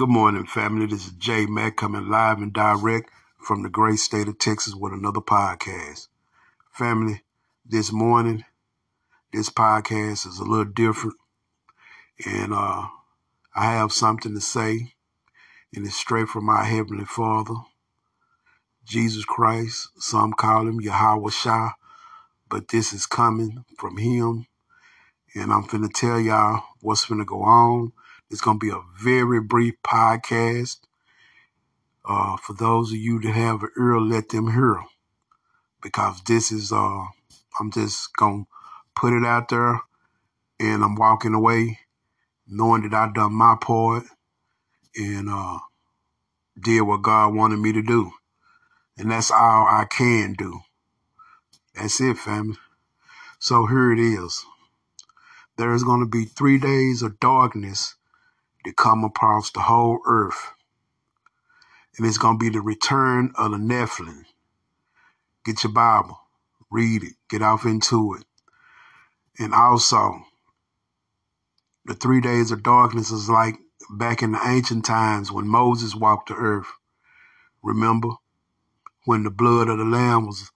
Good morning, family. This is Jay Mack coming live and direct from the great state of Texas with another podcast. Family, this morning, this podcast is a little different, and uh, I have something to say, and it's straight from our Heavenly Father, Jesus Christ. Some call him Yahweh Shah, but this is coming from Him, and I'm finna tell y'all what's finna go on it's going to be a very brief podcast. Uh, for those of you that have an ear, let them hear. Because this is, uh, I'm just going to put it out there and I'm walking away knowing that I done my part and uh, did what God wanted me to do. And that's all I can do. That's it, family. So here it is. There's going to be three days of darkness to come across the whole earth. And it's going to be the return of the Nephilim. Get your Bible, read it, get off into it. And also, the three days of darkness is like back in the ancient times when Moses walked the earth. Remember when the blood of the lamb was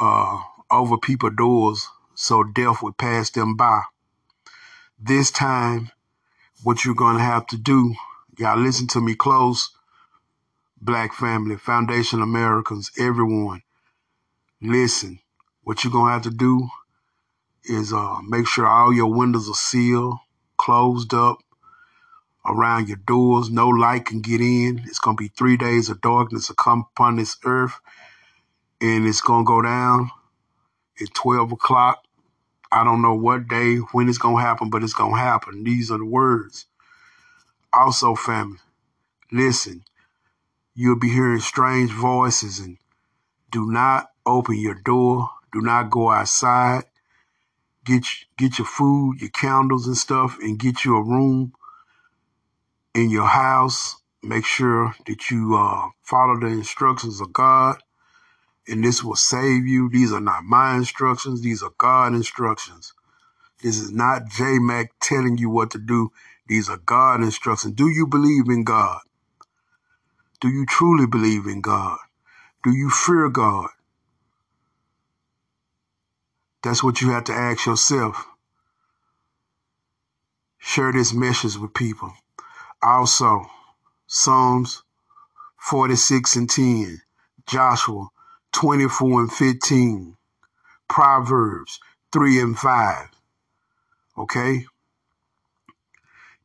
uh, over people's doors so death would pass them by. This time what you're going to have to do. Y'all listen to me close. Black family, Foundation Americans, everyone. Listen, what you're going to have to do is uh, make sure all your windows are sealed, closed up around your doors. No light can get in. It's going to be three days of darkness to come upon this earth. And it's going to go down at 12 o'clock I don't know what day, when it's going to happen, but it's going to happen. These are the words. Also, family, listen, you'll be hearing strange voices and do not open your door. Do not go outside. Get, get your food, your candles and stuff, and get you a room in your house. Make sure that you uh, follow the instructions of God and this will save you. These are not my instructions. These are God instructions. This is not J Mac telling you what to do. These are God instructions. Do you believe in God? Do you truly believe in God? Do you fear God? That's what you have to ask yourself. Share this message with people. Also, Psalms 46 and 10, Joshua 24 and 15, Proverbs 3 and 5. Okay?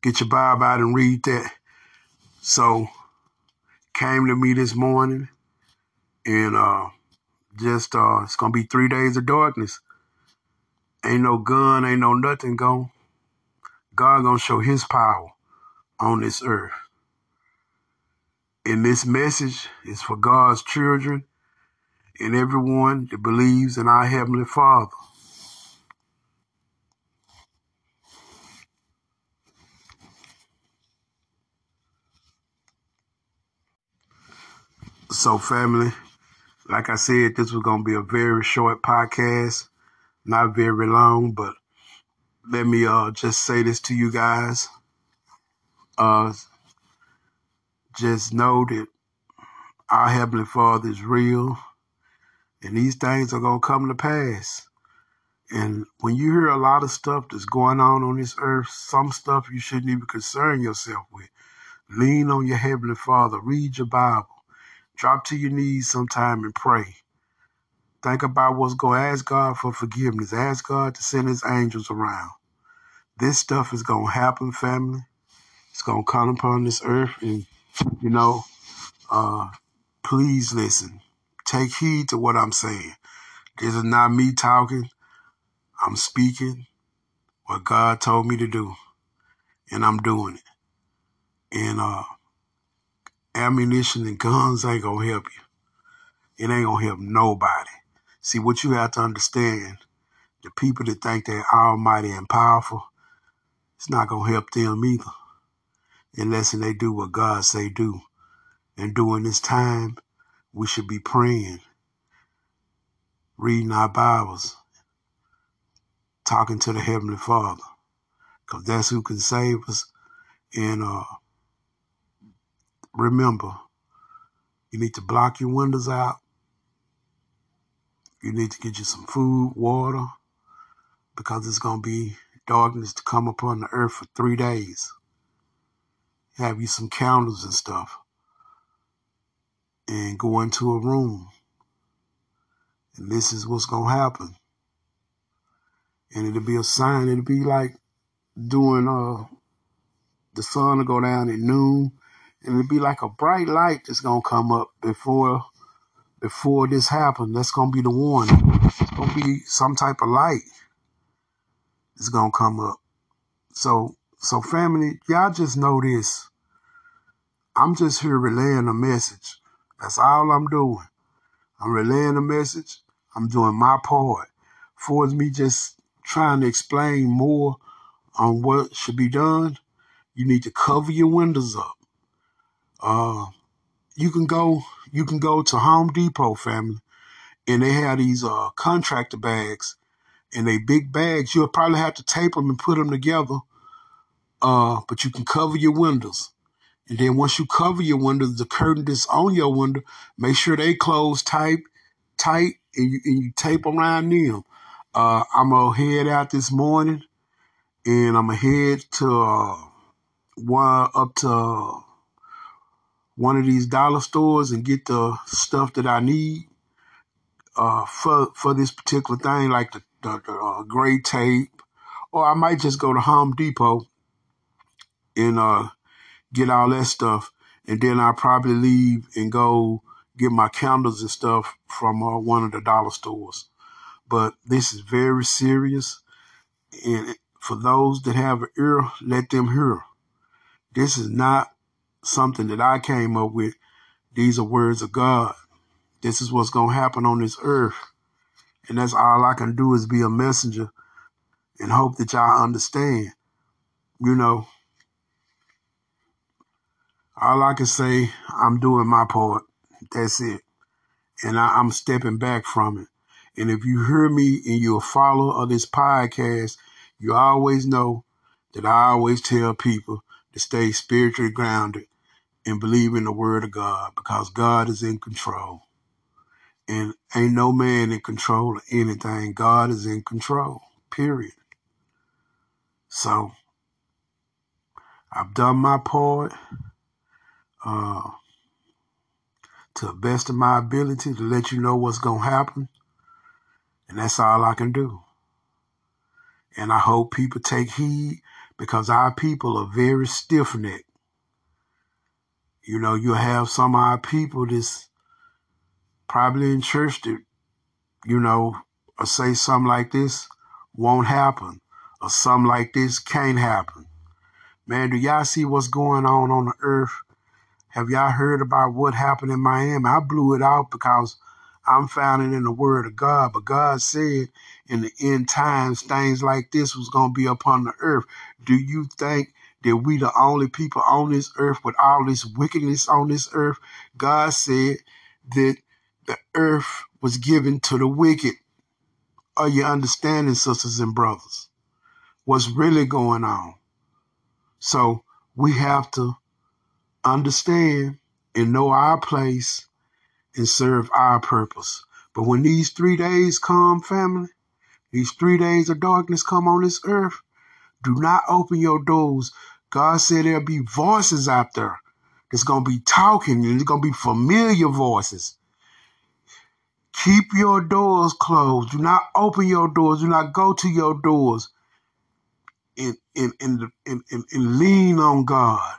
Get your Bible out and read that. So, came to me this morning and uh just uh it's gonna be three days of darkness. Ain't no gun, ain't no nothing going. God gonna show his power on this earth. And this message is for God's children and everyone that believes in our Heavenly Father. So, family, like I said, this was going to be a very short podcast, not very long, but let me uh, just say this to you guys. Uh, just know that our Heavenly Father is real. And these things are going to come to pass. And when you hear a lot of stuff that's going on on this earth, some stuff you shouldn't even concern yourself with. Lean on your Heavenly Father. Read your Bible. Drop to your knees sometime and pray. Think about what's going to ask God for forgiveness. Ask God to send his angels around. This stuff is going to happen, family. It's going to come upon this earth. And, you know, uh, please listen. Take heed to what I'm saying. This is not me talking. I'm speaking what God told me to do. And I'm doing it. And uh ammunition and guns ain't gonna help you. It ain't gonna help nobody. See what you have to understand, the people that think they're almighty and powerful, it's not gonna help them either. Unless they do what God say do. And during this time, we should be praying, reading our Bibles, talking to the Heavenly Father, because that's who can save us and uh, remember, you need to block your windows out. You need to get you some food, water, because it's going to be darkness to come upon the earth for three days. Have you some candles and stuff. And go into a room. And this is what's going to happen. And it'll be a sign. It'll be like doing uh the sun will go down at noon and it'll be like a bright light that's gonna come up before before this happens. That's gonna be the warning. It's gonna be some type of light that's gonna come up. So so family, y'all just know this. I'm just here relaying a message. That's all I'm doing. I'm relaying a message. I'm doing my part. For me just trying to explain more on what should be done, you need to cover your windows up. Uh, you can go, you can go to Home Depot, family, and they have these uh, contractor bags, and they big bags. You'll probably have to tape them and put them together, uh, but you can cover your windows. And then once you cover your window, the curtain that's on your window, make sure they close tight, tight, and you, and you tape around them. Uh, I'm gonna head out this morning and I'm gonna head to uh, one up to one of these dollar stores and get the stuff that I need uh, for for this particular thing, like the, the, the uh, gray tape, or I might just go to Home Depot and uh, get all that stuff, and then I'll probably leave and go get my candles and stuff from uh, one of the dollar stores. But this is very serious, and for those that have an ear, let them hear. This is not something that I came up with. These are words of God. This is what's going to happen on this earth. And that's all I can do is be a messenger and hope that y'all understand. You know, all I can say, I'm doing my part. That's it. And I, am stepping back from it. And if you hear me and you're a follower of this podcast, you always know that I always tell people to stay spiritually grounded and believe in the word of God because God is in control. And ain't no man in control of anything. God is in control, period. So I've done my part uh, to the best of my ability to let you know what's going to happen. And that's all I can do. And I hope people take heed because our people are very stiff necked. You know, you have some of our people that's probably in church that, you know, say something like this won't happen or something like this can't happen. Man, do y'all see what's going on on the earth? Have y'all heard about what happened in Miami? I blew it out because I'm founded in the word of God. But God said in the end times, things like this was going to be upon the earth. Do you think that we the only people on this earth with all this wickedness on this earth? God said that the earth was given to the wicked. Are you understanding, sisters and brothers? What's really going on? So we have to understand and know our place and serve our purpose. But when these three days come, family, these three days of darkness come on this earth, do not open your doors. God said there'll be voices out there that's going to be talking and it's going to be familiar voices. Keep your doors closed. Do not open your doors. Do not go to your doors and, and, and, and, and, and lean on God.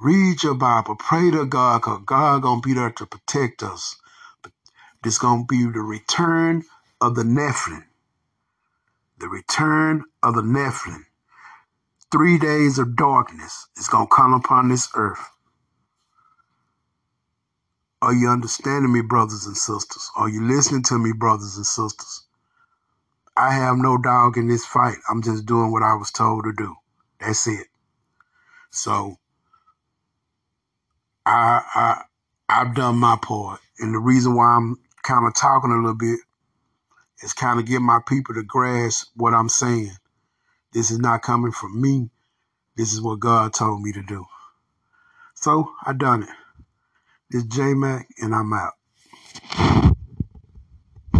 Read your Bible. Pray to God because God going to be there to protect us. This going to be the return of the Nephilim. The return of the Nephilim. Three days of darkness is going to come upon this earth. Are you understanding me, brothers and sisters? Are you listening to me, brothers and sisters? I have no dog in this fight. I'm just doing what I was told to do. That's it. So I I I've done my part. And the reason why I'm kind of talking a little bit is kind of get my people to grasp what I'm saying. This is not coming from me. This is what God told me to do. So I done it. This J Mac and I'm out.